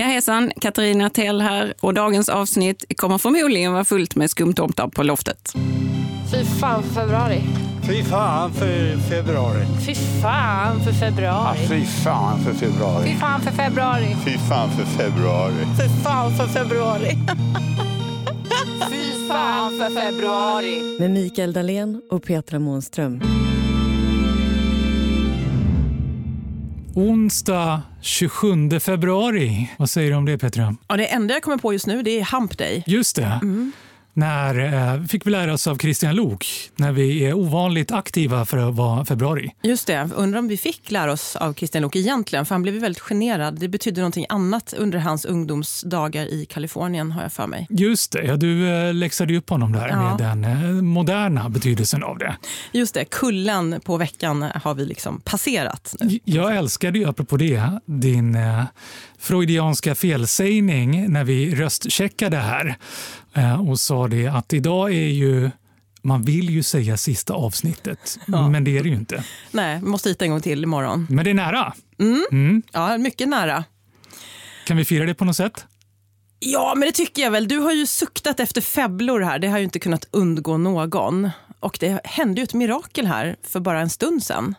Ja, hejsan, Katarina Tell här och dagens avsnitt kommer förmodligen vara fullt med skumtomtar på loftet. Fy fan för februari. Fy fan för februari. Fy fan för februari. Ja, fy fan för februari. Fy fan för februari. Fy fan för februari. Fy fan för februari. fy fan för februari. Med Mikael Dahlén och Petra Månström. Onsdag 27 februari. Vad säger du om det Petra? Ja, det enda jag kommer på just nu det är Hump Day. Just det. När eh, fick vi lära oss av Christian Lok när vi är ovanligt aktiva för att vara februari. Just det. Undrar om vi fick lära oss av Christian Lok egentligen, för han blev väldigt generad. Det betydde någonting annat under hans ungdomsdagar i Kalifornien har jag för mig. Just det, ja, du eh, läxade upp honom där Ja. med den eh, moderna betydelsen av det. Just det, kullen på veckan har vi liksom passerat nu. Jag älskade ju, apropå det, din freudianska felsägning när vi röstcheckade här och sa det att idag är ju man vill ju säga sista avsnittet, Ja. men det är det ju inte. Nej, vi måste hit en gång till imorgon. Men det är nära. Ja, mycket nära. Kan vi fira det på något sätt? Ja, men det tycker jag väl. Du har ju suktat efter febblor här. Det har ju inte kunnat undgå någon. Och det hände ju ett mirakel här för bara en stund sedan.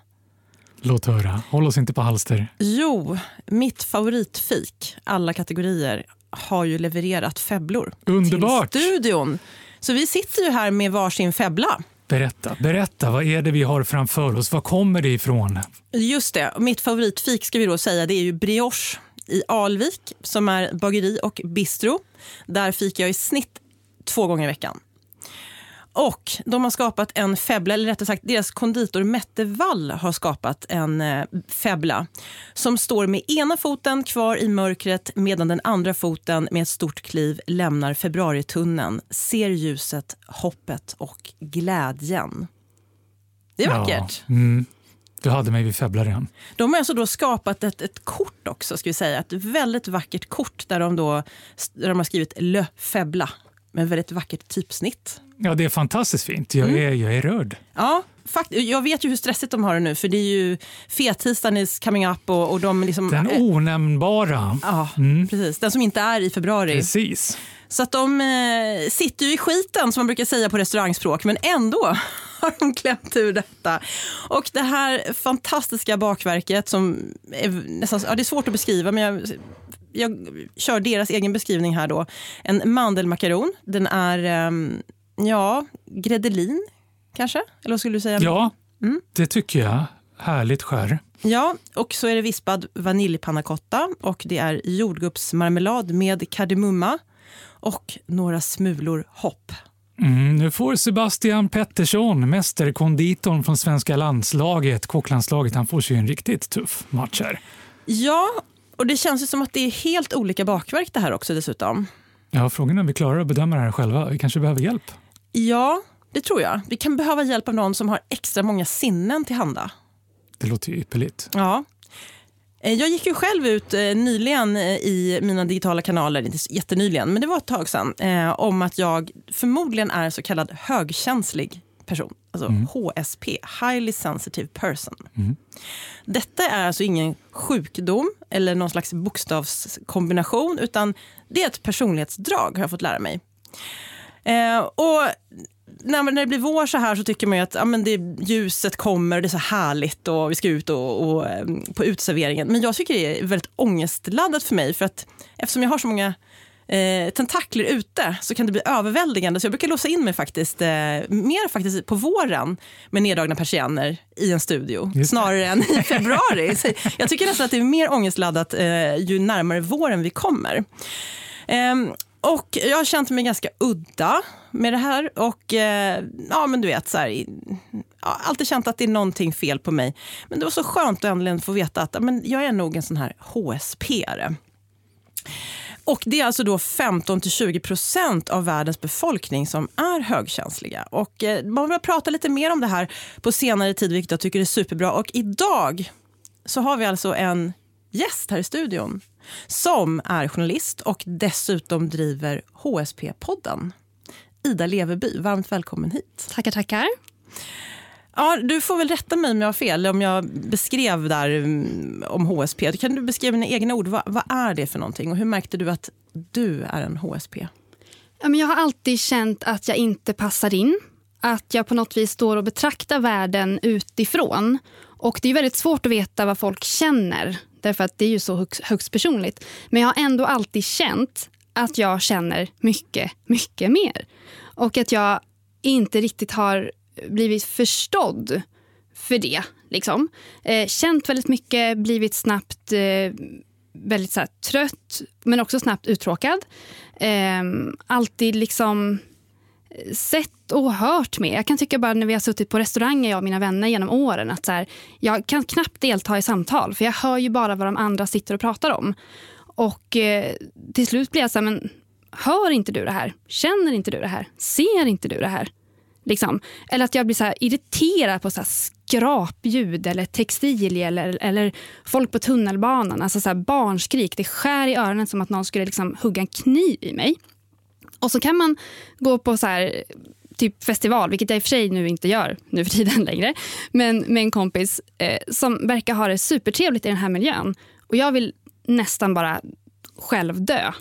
Låt höra. Håll oss inte på halster. Jo, mitt favoritfik, alla kategorier, har ju levererat febblor Underbart! till studion. Så vi sitter ju här med varsin febbla. Berätta, berätta. Vad är det vi har framför oss? Var kommer det ifrån? Just det, mitt favoritfik ska vi då säga det är ju brioche i Alvik som är bageri och bistro. Där fikar jag i snitt två gånger i veckan. Och de har skapat en febbla, eller rättare sagt deras konditor Mette Wall har skapat en eh, febbla som står med ena foten kvar i mörkret medan den andra foten med ett stort kliv lämnar februaritunneln, ser ljuset, hoppet och glädjen. Det är vackert. Ja, mm. Du hade mig vid febblaren. De har alltså då skapat ett, ett kort också, ska vi säga. Ett väldigt vackert kort där de, då, där de har skrivit Le Febbla med väldigt vackert typsnitt. Ja, det är fantastiskt fint. Jag är, jag är rörd. Ja, fakt jag vet ju hur stressigt de har det nu, för det är ju fettisdagen is coming up och, och de liksom... Den eh, onämnbara. Ja, precis. Den som inte är i februari. Precis. Så att de eh, sitter ju i skiten, som man brukar säga på restaurangspråk, men ändå har de klämt ur detta. Och det här fantastiska bakverket som är nästan, ja, det är svårt att beskriva, men jag, jag kör deras egen beskrivning här då. En mandelmakaron, den är, ehm, ja, gredelin kanske? Eller vad skulle du säga? Ja, Mm. det tycker jag. Härligt skär. Ja, och så är det vispad vaniljpannacotta och det är jordgubbsmarmelad med kardemumma och några smulor hopp. Mm, nu får Sebastian Pettersson, mästerkonditorn från svenska landslaget, kocklandslaget, han får sig en riktigt tuff match här. Ja, och det känns ju som att det är helt olika bakverk det här också dessutom. Ja, frågan är om vi klarar att bedöma det här själva. Vi kanske behöver hjälp. Ja, det tror jag. Vi kan behöva hjälp av någon som har extra många sinnen tillhanda. Det låter ju ypperligt. Ja. Eh, Jag gick ju själv ut eh, nyligen eh, i mina digitala kanaler, inte jättenyligen, men det var ett tag sedan, om att jag förmodligen är så kallad högkänslig person. Alltså HSP, Highly Sensitive Person. Detta är alltså ingen sjukdom eller någon slags bokstavskombination, utan det är ett personlighetsdrag har jag fått lära mig. Eh, och när, när det blir vår så här så tycker man att ja, men det, ljuset kommer, det är så härligt och vi ska ut och, och, eh, på uteserveringen. Men jag tycker det är väldigt ångestladdat för mig för att eftersom jag har så många eh, tentakler ute så kan det bli överväldigande. Så jag brukar låsa in mig faktiskt, eh, mer faktiskt på våren med neddragna persienner i en studio Just det. snarare än i februari. Så jag tycker nästan att det är mer ångestladdat eh, ju närmare våren vi kommer. Ehm, och jag har känt mig ganska udda med det här. Och eh, ja, men du vet, så här, ja, alltid känt att det är någonting fel på mig. Men det var så skönt att äntligen få veta att ja, men jag är nog en sån här HSP-are. Och det är alltså då 15-20 procent av världens befolkning som är högkänsliga. Och eh, man vill prata lite mer om det här på senare tid, vilket jag tycker är superbra. Och idag så har vi alltså en gäst här i studion som är journalist och dessutom driver HSP-podden. Ida Leveby, varmt välkommen hit. Tackar, tackar. Ja, du får väl rätta mig om jag har fel, om jag beskrev där mm, om HSP. Kan du beskriva med egna ord, vad, vad är det för någonting och hur märkte du att du är en HSP? Jag har alltid känt att jag inte passar in. Att jag på något vis står och betraktar världen utifrån. Och Det är väldigt svårt att veta vad folk känner, därför att det är ju så högst, högst personligt. Men jag har ändå alltid känt att jag känner mycket, mycket mer. Och att jag inte riktigt har blivit förstådd för det. Liksom. Eh, känt väldigt mycket, blivit snabbt eh, väldigt så här, trött, men också snabbt uttråkad. Eh, alltid liksom sett och hört med. Jag kan tycka bara när vi har suttit på restauranger, jag och mina vänner genom åren, att så här, jag kan knappt delta i samtal, för jag hör ju bara vad de andra sitter och pratar om. Och eh, till slut blir jag så här, men hör inte du det här? Känner inte du det här? Ser inte du det här? Liksom. Eller att jag blir så här irriterad på så här skrapljud eller textilier eller, eller folk på tunnelbanan. Alltså så barnskrik. Det skär i öronen som att någon skulle liksom hugga en kniv i mig. Och så kan man gå på så här, typ festival, vilket jag i och för sig nu inte gör nu för tiden längre, men med en kompis eh, som verkar ha det supertrevligt i den här miljön. Och jag vill nästan bara själv dö.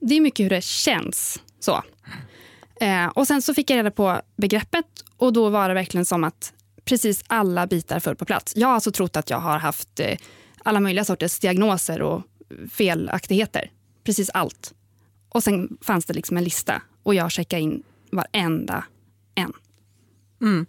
Det är mycket hur det känns. så. Eh, och Sen så fick jag reda på begreppet och då var det verkligen som att precis alla bitar föll på plats. Jag har alltså trott att jag har haft eh, alla möjliga sorters diagnoser och felaktigheter. Precis allt. Och sen fanns det liksom en lista och jag checkade in varenda en. Mm.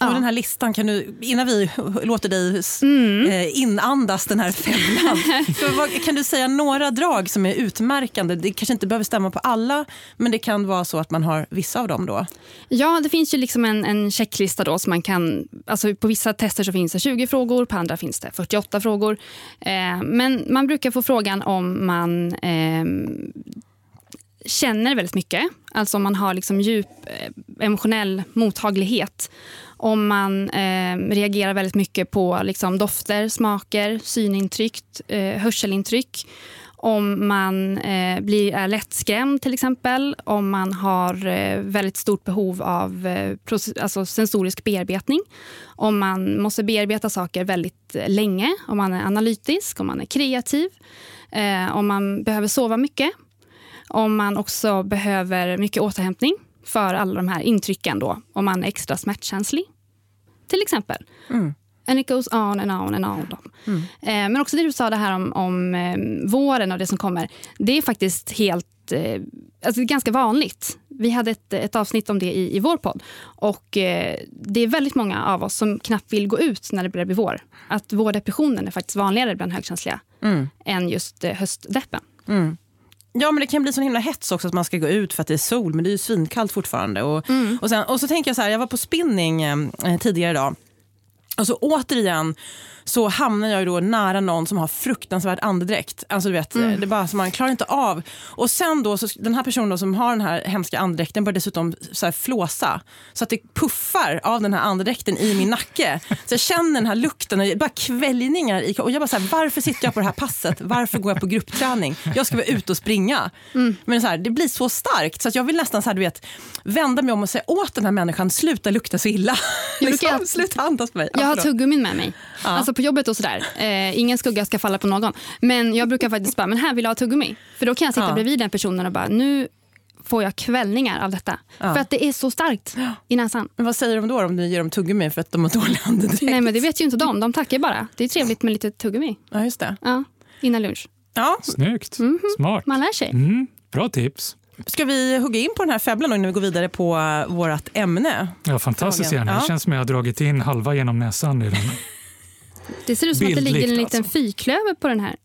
Ja. Och den här listan, kan du, innan vi låter dig mm. eh, inandas den här femman. kan du säga några drag som är utmärkande? Det kanske inte behöver stämma på alla, men det kan vara så att man har vissa av dem då? Ja, det finns ju liksom en, en checklista då som man kan... Alltså på vissa tester så finns det 20 frågor, på andra finns det 48 frågor. Eh, men man brukar få frågan om man eh, känner väldigt mycket. Alltså om man har liksom djup eh, emotionell mottaglighet. Om man eh, reagerar väldigt mycket på liksom, dofter, smaker, synintryck, eh, hörselintryck. Om man eh, blir, är lättskrämd till exempel. Om man har eh, väldigt stort behov av eh, alltså sensorisk bearbetning. Om man måste bearbeta saker väldigt eh, länge. Om man är analytisk, om man är kreativ. Eh, om man behöver sova mycket om man också behöver mycket återhämtning för alla de här intrycken då, om man är extra smärtkänslig. Till exempel. Mm. And it goes on and on and on. Mm. Eh, men också det du sa det här om, om eh, våren och det som kommer. Det är faktiskt helt eh, alltså ganska vanligt. Vi hade ett, ett avsnitt om det i, i vår podd. Och eh, det är väldigt många av oss som knappt vill gå ut när det börjar bli vår. Att vårdepressionen är faktiskt vanligare bland högkänsliga mm. än just eh, höstdeppen. Mm. Ja, men det kan bli så himla hets också att man ska gå ut för att det är sol, men det är ju svinkallt fortfarande. Och, mm. och, sen, och så tänker jag så här, jag var på spinning eh, tidigare idag. Och så återigen så hamnar jag då nära någon som har fruktansvärd andedräkt. Alltså, du vet, mm. det bara så man klarar inte av. Och sen då, så, den här personen då som har den här hemska andedräkten börjar dessutom så här flåsa. Så att det puffar av den här andedräkten i min nacke. Så jag känner den här lukten och bara kväljningar. I, och jag bara så här, varför sitter jag på det här passet? Varför går jag på gruppträning? Jag ska vara ute och springa. Mm. Men så här, det blir så starkt så att jag vill nästan så här, du vet, vända mig om och säga åt den här människan, sluta lukta så illa. liksom, sluta andas på mig. Jag har tuggummin med mig. Ja. Alltså på jobbet och sådär. Eh, ingen skugga ska falla på någon. Men jag brukar faktiskt bara, men här vill jag ha tuggummi. För då kan jag sitta ja. bredvid den personen och bara, nu får jag kvällningar av detta. Ja. För att det är så starkt i näsan. Men vad säger de då om du ger dem tuggummi för att de har dålig andedräkt? Nej men det vet ju inte de, de tackar bara. Det är trevligt med lite tuggummi. Ja just det. Ja, innan lunch. Ja. Snyggt, mm -hmm. smart. Man lär sig. Mm. Bra tips. Ska vi hugga in på den här febblan innan vi går vidare på vårt ämne? Ja, fantastiskt gärna. Ja. Det känns som att jag har dragit in halva genom näsan redan. Det ser ut som Bildligt, att det ligger en liten alltså. fyrklöver på den här.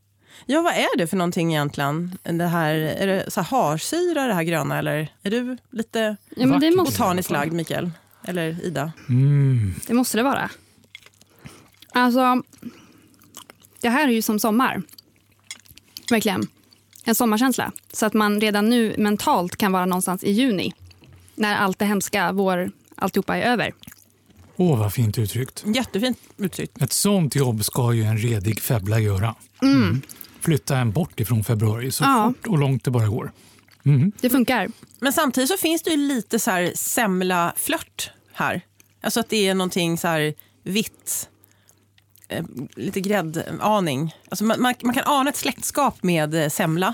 Ja, vad är det för någonting egentligen? Det här, är det så här harsyra det här gröna eller är du lite ja, men det måste... botaniskt lagd Mikael? Eller Ida? Mm. Det måste det vara. Alltså, det här är ju som sommar. Verkligen. En sommarkänsla. Så att man redan nu mentalt kan vara någonstans i juni. När allt det hemska, vår, alltihopa är över. Åh, oh, vad fint uttryckt. Jättefint uttryckt. Ett sånt jobb ska ju en redig febbla göra. Mm. Mm. Flytta en bort ifrån februari så ja. fort och långt det bara går. Mm. Det funkar. Men samtidigt så finns det ju lite så här semla-flört här. Alltså att det är någonting så här vitt, eh, lite gräddaning. Alltså man, man, man kan ana ett släktskap med eh, semla,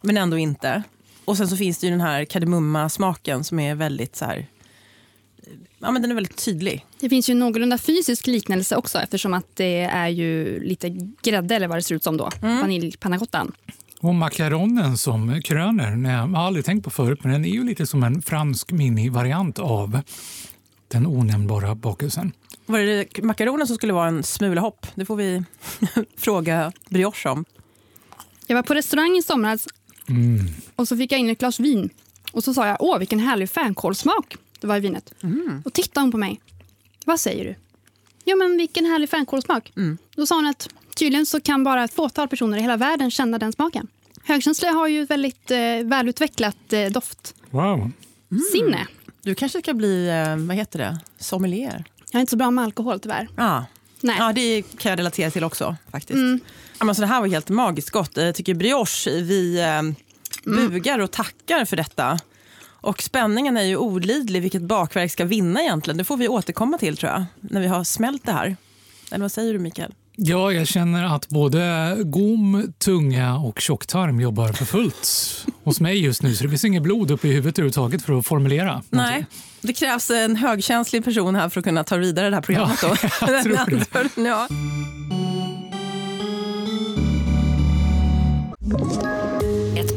men ändå inte. Och sen så finns det ju den här kardemumma-smaken som är väldigt så här, eh, ja men den är väldigt tydlig. Det finns ju en någorlunda fysisk liknelse också eftersom att det är ju lite grädde eller vad det ser ut som då. Vaniljpannacottan. Och makaronen som kröner, jag har aldrig tänkt på förut, men den är ju lite som en fransk minivariant av den onämnbara bakelsen. Var det makaronen som skulle vara en smula hopp? Det får vi fråga brioche om. Jag var på restaurang i somras och så fick jag in ett glas vin. Och så sa jag, åh vilken härlig fänkålssmak det var i vinet. Och tittade hon på mig. Vad säger du? Ja men vilken härlig fänkålssmak. Då sa hon att tydligen så kan bara ett fåtal personer i hela världen känna den smaken. Högkänsliga har ju ett väldigt eh, välutvecklat eh, doftsinne. Wow. Du kanske ska bli, eh, vad heter det, sommelier? Jag är inte så bra med alkohol tyvärr. Ja. Nej. ja, det kan jag relatera till också. faktiskt. Ja, men så det här var helt magiskt gott. Jag tycker brioche, vi eh, bugar och tackar för detta. Och spänningen är ju olidlig vilket bakverk ska vinna egentligen. Det får vi återkomma till tror jag, när vi har smält det här. Eller vad säger du Mikael? Ja, jag känner att både gom, tunga och tjocktarm jobbar för fullt hos mig just nu. Så det finns inget blod uppe i huvudet överhuvudtaget för att formulera. någonting. Nej, det krävs en högkänslig person här för att kunna ta vidare det här programmet. Ja, då. jag tror det. ja.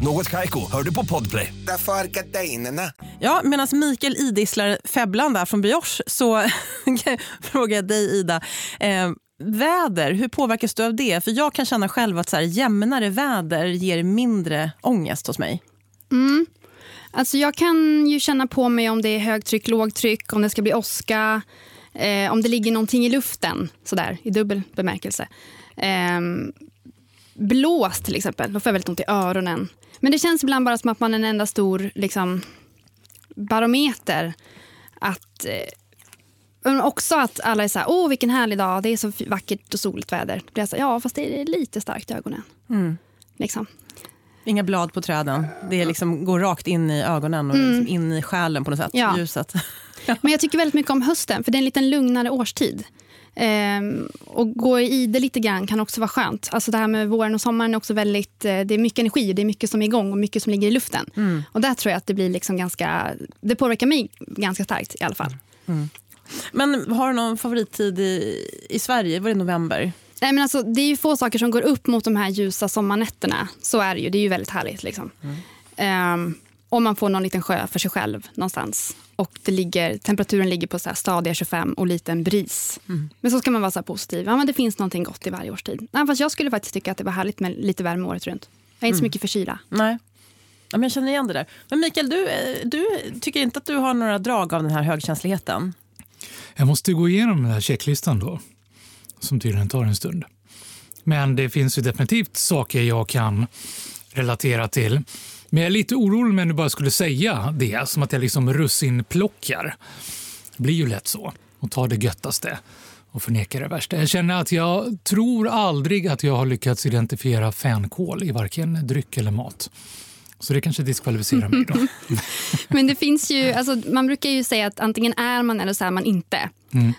Något Kaiko, hör du på Podplay. Därför är. Ja, medan Mikael idisslar febblan där från brioche så frågar jag dig Ida. Eh, väder, hur påverkas du av det? För jag kan känna själv att så här, jämnare väder ger mindre ångest hos mig. Alltså jag kan ju känna på mig om det är högtryck, lågtryck, om det ska bli åska, eh, om det ligger någonting i luften, sådär, i dubbel bemärkelse. Eh, blås till exempel, då får jag väldigt ont i öronen. Men det känns ibland bara som att man är en enda stor liksom, barometer. Att, eh, men också att alla är så här, åh vilken härlig dag, det är så vackert och soligt väder. Då blir jag så här, ja fast det är lite starkt i ögonen. Liksom. Inga blad på träden. Det liksom går rakt in i ögonen och liksom in i själen på något sätt. Ja. Ljuset. Men jag tycker väldigt mycket om hösten, för det är en lite lugnare årstid. Ehm, och gå i det lite grann kan också vara skönt. Alltså det här med våren och sommaren är också väldigt, eh, det är mycket energi, det är mycket som är igång och mycket som ligger i luften. Och där tror jag att det blir liksom ganska, det påverkar mig ganska starkt i alla fall. Men har du någon favorittid i, i Sverige? Var det november? Nej, men alltså, det är ju få saker som går upp mot de här ljusa sommarnätterna. Så är det ju. Det är ju väldigt härligt. Liksom. Ehm, om man får någon liten sjö för sig själv någonstans. Och det ligger, temperaturen ligger på så här stadiga 25 och liten bris. Men så ska man vara så positiv. Ja, men det finns någonting gott i varje årstid. Nej, fast jag skulle faktiskt tycka att det var härligt med lite värme året runt. Jag är inte så mycket för kyla. Nej. Ja, men jag känner igen det där. Men Mikael, du, eh, du tycker inte att du har några drag av den här högkänsligheten? Jag måste gå igenom den här checklistan då, som tydligen tar en stund. Men det finns ju definitivt saker jag kan relatera till. Men jag är lite orolig om jag nu bara skulle säga det, som att jag liksom russinplockar. Det blir ju lätt så, och tar det göttaste och förnekar det värsta. Jag känner att jag tror aldrig att jag har lyckats identifiera fänkål i varken dryck eller mat. Så det kanske diskvalificerar mig då. Men det finns ju, alltså, man brukar ju säga att antingen är man eller så är man inte.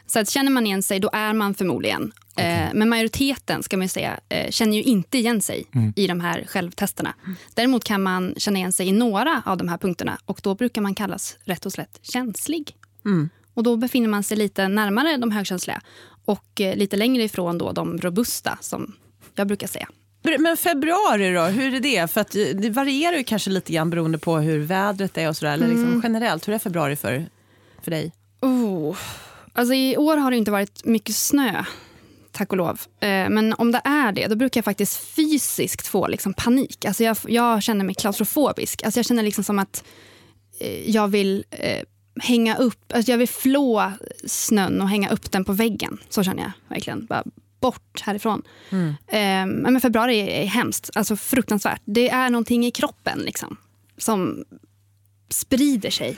Så att känner man igen sig, då är man förmodligen. Eh, men majoriteten ska man ju säga, eh, känner ju inte igen sig i de här självtesterna. Däremot kan man känna igen sig i några av de här punkterna och då brukar man kallas rätt och slätt känslig. Och då befinner man sig lite närmare de högkänsliga och eh, lite längre ifrån då de robusta som jag brukar säga. Men februari då, hur är det? För att eh, det varierar ju kanske lite grann beroende på hur vädret är och sådär. Eller liksom generellt, hur är februari för, för dig? Oh. Alltså I år har det inte varit mycket snö, tack och lov. Eh, men om det är det, då brukar jag faktiskt fysiskt få liksom panik. Alltså jag, jag känner mig klaustrofobisk. Alltså jag känner liksom som att eh, jag vill hänga upp, alltså jag vill flå snön och hänga upp den på väggen. Så känner jag verkligen. Bara bort härifrån. Eh, men februari är, hemskt, alltså fruktansvärt. Det är någonting i kroppen liksom, som sprider sig.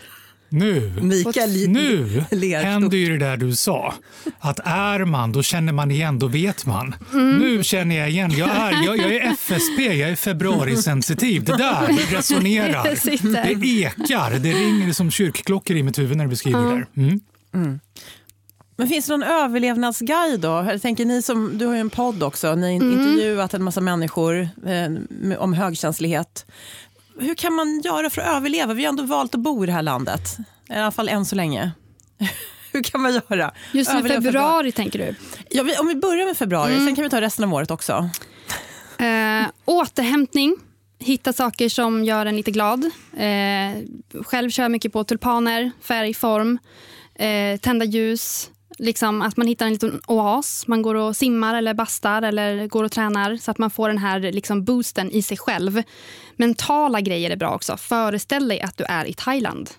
Nu, Mikael nu händer ju det där du sa. Att är man, då känner man igen, då vet man. Mm. Nu känner jag igen. Jag är, jag, jag är FSP, jag är februarisensitiv. Det där resonerar. Det sitter. Det ekar, det ringer som kyrkklockor i mitt huvud när du beskriver det där. Mm. Men finns det någon överlevnadsguide då? Jag tänker, ni som, du har ju en podd också, ni har Mm. intervjuat en massa människor eh, om högkänslighet. Hur kan man göra för att överleva? Vi har ändå valt att bo i det här landet, i alla fall än så länge. Hur kan man göra? Just nu Överleva februari tänker du? Ja, vi, om vi börjar med februari, Mm. sen kan vi ta resten av året också. Eh, återhämtning. Hitta saker som gör en lite glad. Eh, själv kör jag mycket på tulpaner, färg, form, eh, tända ljus. Liksom att man hittar en liten oas. Man går och simmar eller bastar eller går och tränar så att man får den här liksom boosten i sig själv. Mentala grejer är bra också. Föreställ dig att du är i Thailand.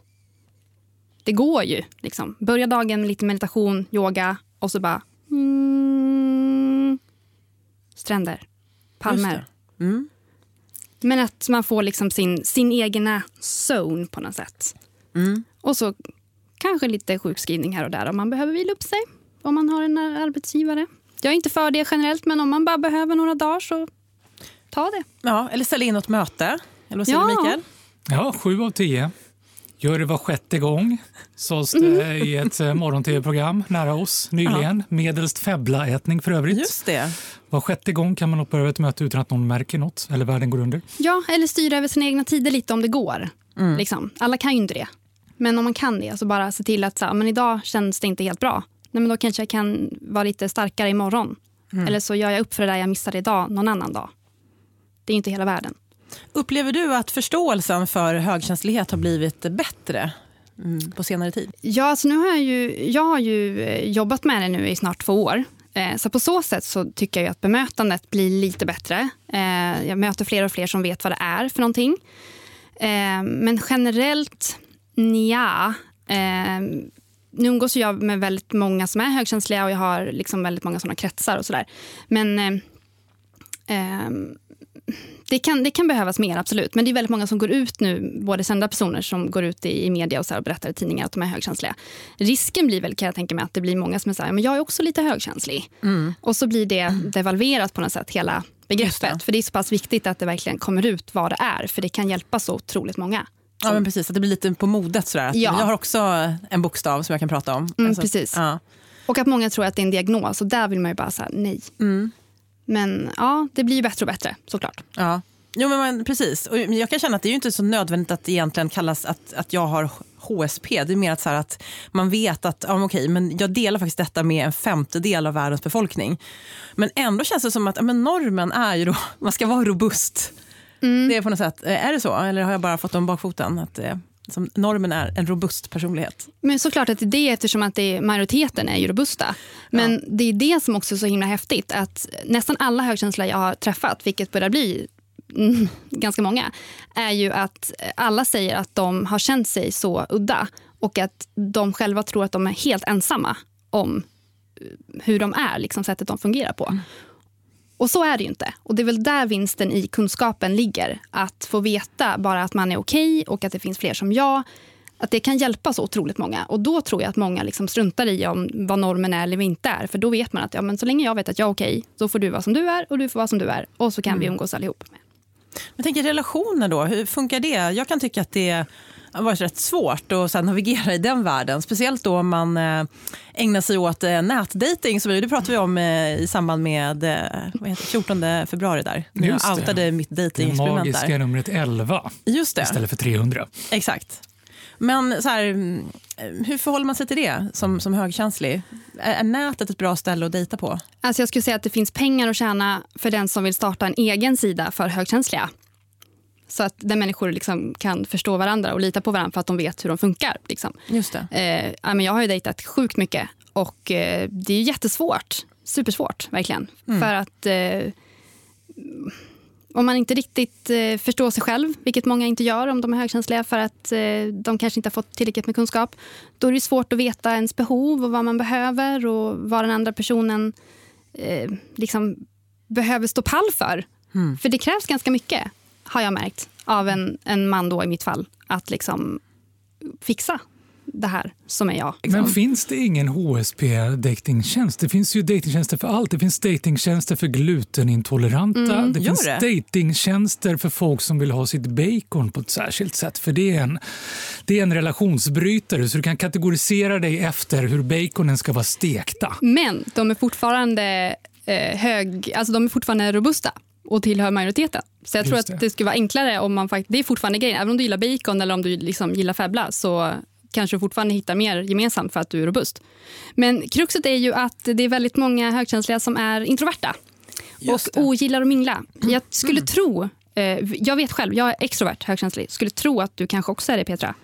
Det går ju. Liksom. Börja dagen med lite meditation, yoga och så bara... Mm, stränder, palmer. Mm. Men att man får liksom sin, sin egna zone på något sätt. Mm. Och så kanske lite sjukskrivning här och där om man behöver vila upp sig. Om man har en arbetsgivare. Jag är inte för det generellt, men om man bara behöver några dagar så ta det. Ja, eller ställa in något möte. Eller vad säger Ja. du Mikael? Ja, sju av tio. Gör det var sjätte gång, sades det Mm. i ett eh, morgon-tv-program nära oss nyligen. Medelst febblaätning för övrigt. Just det. Var sjätte gång kan man hoppa över ett möte utan att någon märker något eller världen går under. Ja, eller styra över sina egna tider lite om det går. Liksom. Alla kan ju inte det. Men om man kan det, så bara se till att så, här, men idag känns det inte helt bra. Nej, men då kanske jag kan vara lite starkare imorgon. Eller så gör jag upp för det där jag missade idag någon annan dag. Det är inte hela världen. Upplever du att förståelsen för högkänslighet har blivit bättre mm, på senare tid? Ja, alltså nu har jag, ju, jag har ju eh, jobbat med det nu i snart två år. Eh, Så på så sätt så tycker jag att bemötandet blir lite bättre. Eh, Jag möter fler och fler som vet vad det är för någonting. Men generellt, nja. Eh, Nu umgås jag med väldigt många som är högkänsliga och jag har liksom väldigt många såna kretsar och sådär. Men eh, eh, det kan, det kan behövas mer, absolut. Men det är väldigt många som går ut nu, både kända personer som går ut i, i media och, så och berättar i tidningar att de är högkänsliga. Risken blir väl, kan jag tänka mig, att det blir många som är så här, men jag är också lite högkänslig. Och så blir det devalverat på något sätt, hela begreppet. För det är så pass viktigt att det verkligen kommer ut vad det är, för det kan hjälpa så otroligt många. Ja, men precis. Att det blir lite på modet. Sådär. Att Ja. Jag har också en bokstav som jag kan prata om. Mm, Alltså, precis. Ja. Och att många tror att det är en diagnos, och där vill man ju bara säga nej. Mm. Men ja, det blir ju bättre och bättre, såklart. Ja. Jo, men man, precis. Och jag kan känna att det är ju inte så nödvändigt att egentligen kallas att, att jag har HSP. Det är mer att, så att man vet att ja, men okej, men jag delar faktiskt detta med en femtedel av världens befolkning. Men ändå känns det som att ja, men normen är ju då, man ska vara robust. Det är på något sätt, eh, är det så? Eller har jag bara fått om bakfoten? Att eh, som normen är en robust personlighet. Men såklart att det är eftersom att det är, majoriteten är ju robusta. Men det är det som också är så himla häftigt att nästan alla högkänsliga jag har träffat, vilket börjar bli mm, ganska många, är ju att alla säger att de har känt sig så udda och att de själva tror att de är helt ensamma om eh, hur de är, liksom sättet de fungerar på. Och så är det ju inte. Och det är väl där vinsten i kunskapen ligger. Att få veta bara att man är okej och att det finns fler som jag. Att det kan hjälpa så otroligt många. Och då tror jag att många liksom struntar i om vad normen är eller inte är. För då vet man att ja, men så länge jag vet att jag är okej, så får du vara som du är och du får vara som du är. Och så kan vi umgås allihop. Jag tänker relationer då, hur funkar det? Jag kan tycka att det varit rätt svårt att sen navigera i den världen. Speciellt då om man eh, ägnar sig åt eh, nätdating. Det pratade vi om eh, i samband med vad heter, det, 14 februari. där. När Just jag det. outade mitt Det datingexperiment magiska där. numret 11 Just det, istället för 300. exakt. Men så här, mm, hur förhåller man sig till det som, som högkänslig? Är, är nätet ett bra ställe att dejta på? Alltså jag skulle säga att det finns pengar att tjäna för den som vill starta en egen sida för högkänsliga. Så att där människor liksom kan förstå varandra och lita på varandra för att de vet hur de funkar. Liksom. Just det. Eh, jag har ju dejtat sjukt mycket och eh, det är jättesvårt. Supersvårt, verkligen. För att eh, om man inte riktigt eh, förstår sig själv, vilket många inte gör om de är högkänsliga för att eh, de kanske inte har fått tillräckligt med kunskap, då är det svårt att veta ens behov och vad man behöver och vad den andra personen eh, liksom behöver stå pall för. För det krävs ganska mycket, har jag märkt, av en, en man då i mitt fall, att liksom fixa det här som är jag. Liksom. Men finns det ingen HSP-datingtjänst? Det finns ju datingtjänster för allt. Det finns datingtjänster för glutenintoleranta. Mm, det finns det? datingtjänster för folk som vill ha sitt bacon på ett särskilt sätt. För det är en, det är en relationsbrytare, så du kan kategorisera dig efter hur baconen ska vara stekta. Men de är fortfarande eh, hög, alltså de är fortfarande robusta och tillhör majoriteten. Så jag tror Just att det. det skulle vara enklare om man faktiskt, det är fortfarande grejen, även om du gillar bacon eller om du liksom gillar febbla så kanske du fortfarande hittar mer gemensamt för att du är robust. Men kruxet är ju att det är väldigt många högkänsliga som är introverta Just och det. ogillar att mingla. Jag skulle tro, eh, jag vet själv, jag är extrovert högkänslig, skulle tro att du kanske också är det Petra.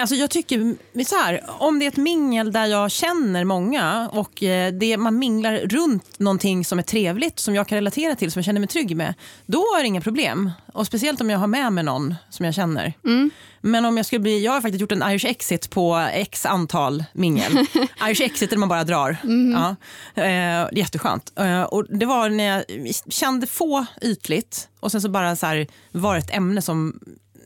Alltså jag tycker så här, om det är ett mingel där jag känner många och eh, det, man minglar runt någonting som är trevligt, som jag kan relatera till, som jag känner mig trygg med, då är det inga problem. Och Speciellt om jag har med mig någon som jag känner. Men om jag skulle bli, jag har faktiskt gjort en Irish exit på x antal mingel. Irish exit är när man bara drar. Ja. Eh, jätteskönt. Eh, och det var när jag kände få ytligt och sen så bara så här, var ett ämne som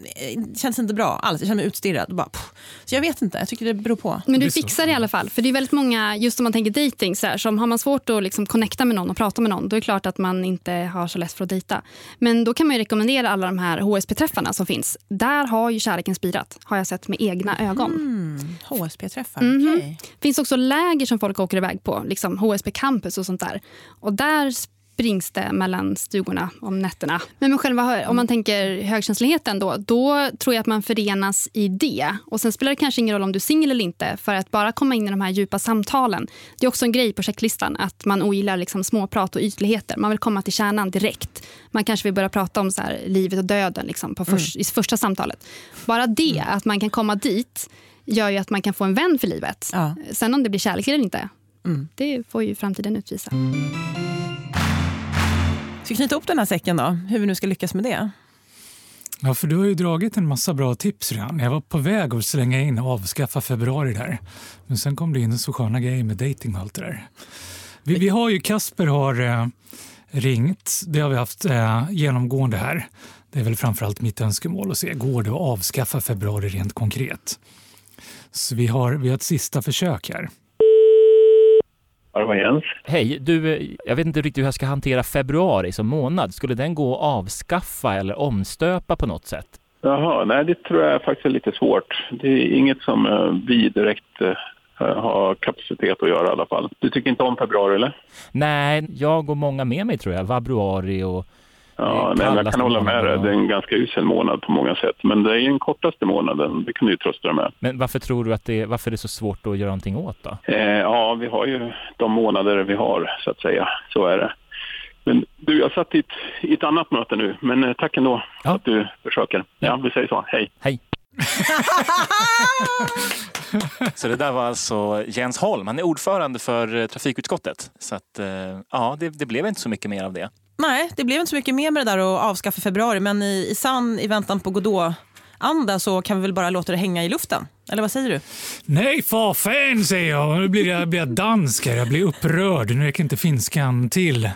eh, kändes inte bra alls. Jag kände mig utstirrad. Bara, pff. så jag vet inte, jag tycker det beror på. Men du fixar det i alla fall. För det är väldigt många, just om man tänker dating, så här, som har man svårt att liksom connecta med någon och prata med någon, då är det klart att man inte har så lätt för att dejta. Men då kan man ju rekommendera alla de här HSP-träffarna som finns. Där har ju kärleken spirat, har jag sett med egna ögon. Mm, HSP-träffar, Mhm. okej. Det finns också läger som folk åker iväg på, liksom HSP Campus och sånt där. Och där springs det mellan stugorna om nätterna. Men med själva, om man tänker högkänsligheten då, då tror jag att man förenas i det. Och sen spelar det kanske ingen roll om du är singel eller inte, för att bara komma in i de här djupa samtalen. Det är också en grej på checklistan, att man ogillar liksom småprat och ytligheter. Man vill komma till kärnan direkt. Man kanske vill börja prata om så här, livet och döden liksom, på förs- i första samtalet. Bara det, att man kan komma dit, gör ju att man kan få en vän för livet. Ja. Sen om det blir kärlek eller inte, det får ju framtiden utvisa. Ska vi knyta ihop den här säcken då? Hur vi nu ska lyckas med det? Ja, för du har ju dragit en massa bra tips redan. Jag var på väg att slänga in och avskaffa februari där. Men sen kom det in så sköna grejer med dating och allt det där. Vi, vi har ju, Kasper har eh, ringt. Det har vi haft eh, genomgående här. Det är väl framförallt mitt önskemål att se, går det att avskaffa februari rent konkret? Så vi har, vi har ett sista försök här. Ja, det var Jens. Hej, du, eh, jag vet inte riktigt hur jag ska hantera februari som månad. Skulle den gå att avskaffa eller omstöpa på något sätt? Jaha, nej det tror jag faktiskt är lite svårt. Det är inget som eh, vi direkt eh, har kapacitet att göra i alla fall. Du tycker inte om februari eller? Nej, jag och många med mig tror jag. Vabruari och... Ja, nej, jag kan hålla med dig. Det är ja. en ganska usel månad på många sätt. Men det är den kortaste månaden, det kan du ju trösta dig med. Men varför tror du att det, varför är det så svårt att göra någonting åt då? Eh, ja, vi har ju de månader vi har, så att säga. Så är det. Men du, jag satt i ett, i ett annat möte nu, men eh, tack ändå Ja. att du försöker. Ja, vi säger så. Hej. Hej! Så det där var alltså Jens Holm. Han är ordförande för eh, trafikutskottet. Så att, eh, ja, det, det blev inte så mycket mer av det. Nej, det blev inte så mycket mer med det där att avskaffa februari, men i, i sann i väntan på Godot-anda så kan vi väl bara låta det hänga i luften? Eller vad säger du? Nej, för fan säger jag. Nu blir jag, blir jag dansk här. Jag blir upprörd. Nu räcker inte finskan till.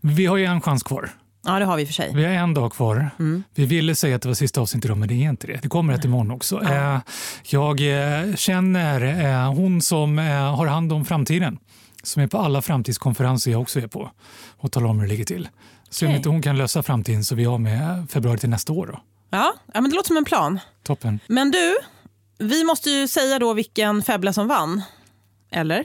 Vi har ju en chans kvar. Ja, det har vi för sig. Vi har en dag kvar. Vi ville säga att det var sista avsnittet idag, men det är inte det. Det kommer ett imorgon också. Eh, Jag eh, känner eh, hon som har hand om framtiden, som är på alla framtidskonferenser jag också är på och talar om hur det ligger till. Se om Okej. inte hon kan lösa framtiden så vi har med februari till nästa år. Då. Ja, ja men det låter som en plan. Toppen. Men du, vi måste ju säga då vilken febbla som vann. Eller?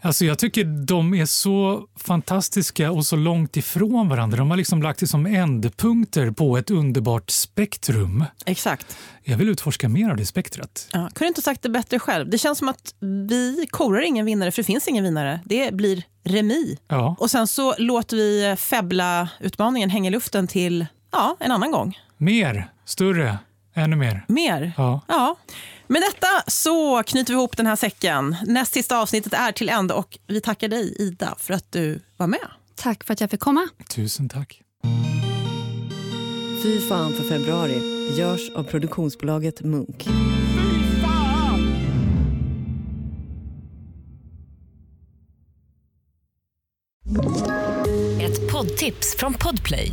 Alltså jag tycker de är så fantastiska och så långt ifrån varandra. De har liksom lagt det som ändpunkter på ett underbart spektrum. Exakt. Jag vill utforska mer av det spektrat. Ja, kunde inte sagt det bättre själv. Det känns som att vi korar ingen vinnare, för det finns ingen vinnare. Det blir remi. Ja. Och sen så låter vi febbla-utmaningen hänga i luften till ja, en annan gång. Mer, större, ännu mer. Mer. Ja. Ja. Med detta så knyter vi ihop den här säcken. Näst sista avsnittet är till ända och vi tackar dig Ida för att du var med. Tack för att jag fick komma. Tusen tack. Fy fan för februari görs av produktionsbolaget Munk. poddtips från Podplay.